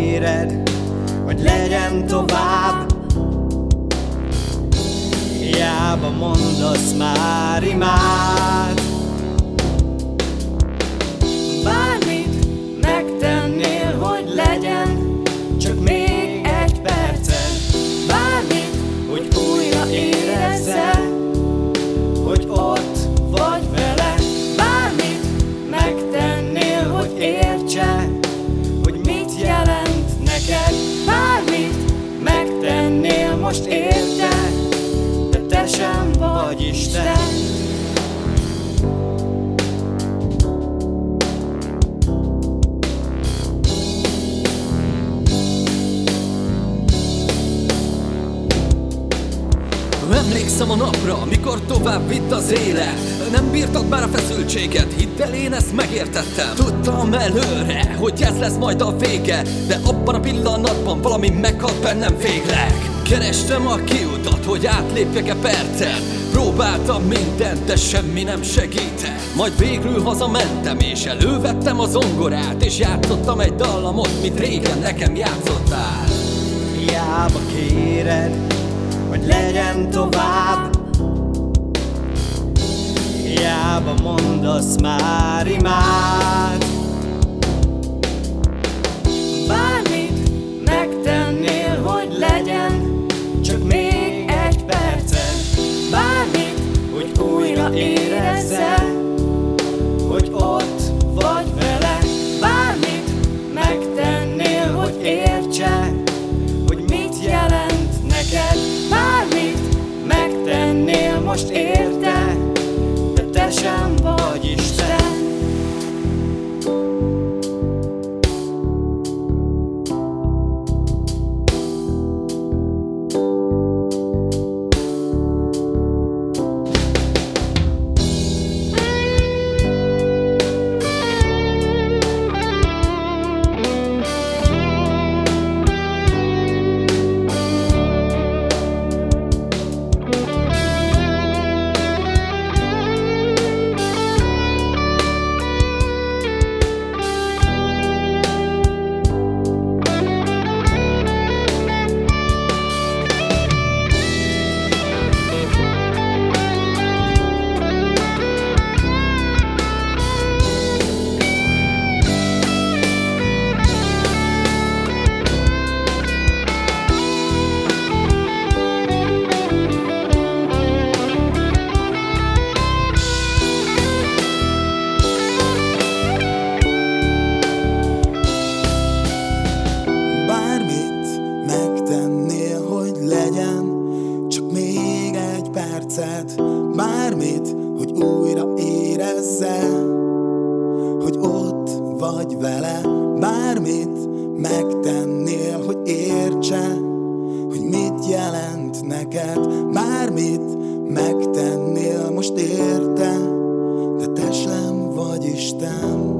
kéred, hogy legyen tovább. Hiába mondasz már imád most érte De te sem vagy Isten. Emlékszem a napra, mikor tovább vitt az élet. Nem bírtad már a feszültséget, hidd el, én ezt megértettem. Tudtam előre, hogy ez lesz majd a vége De abban a pillanatban valami meghalt bennem végleg Kerestem a kiutat, hogy átlépjek-e percen Próbáltam mindent, de semmi nem segített. Majd végül hazamentem és elővettem az zongorát És játszottam egy dallamot, mint régen nekem játszottál. Hiába kéred, hogy legyen tovább. Hiába mondasz már imád érezze Bármit, hogy újra érezze Hogy ott vagy vele. Bármit megtennél, hogy értse Hogy mit jelent neked. Bármit megtennél, most érte De te sem vagy Isten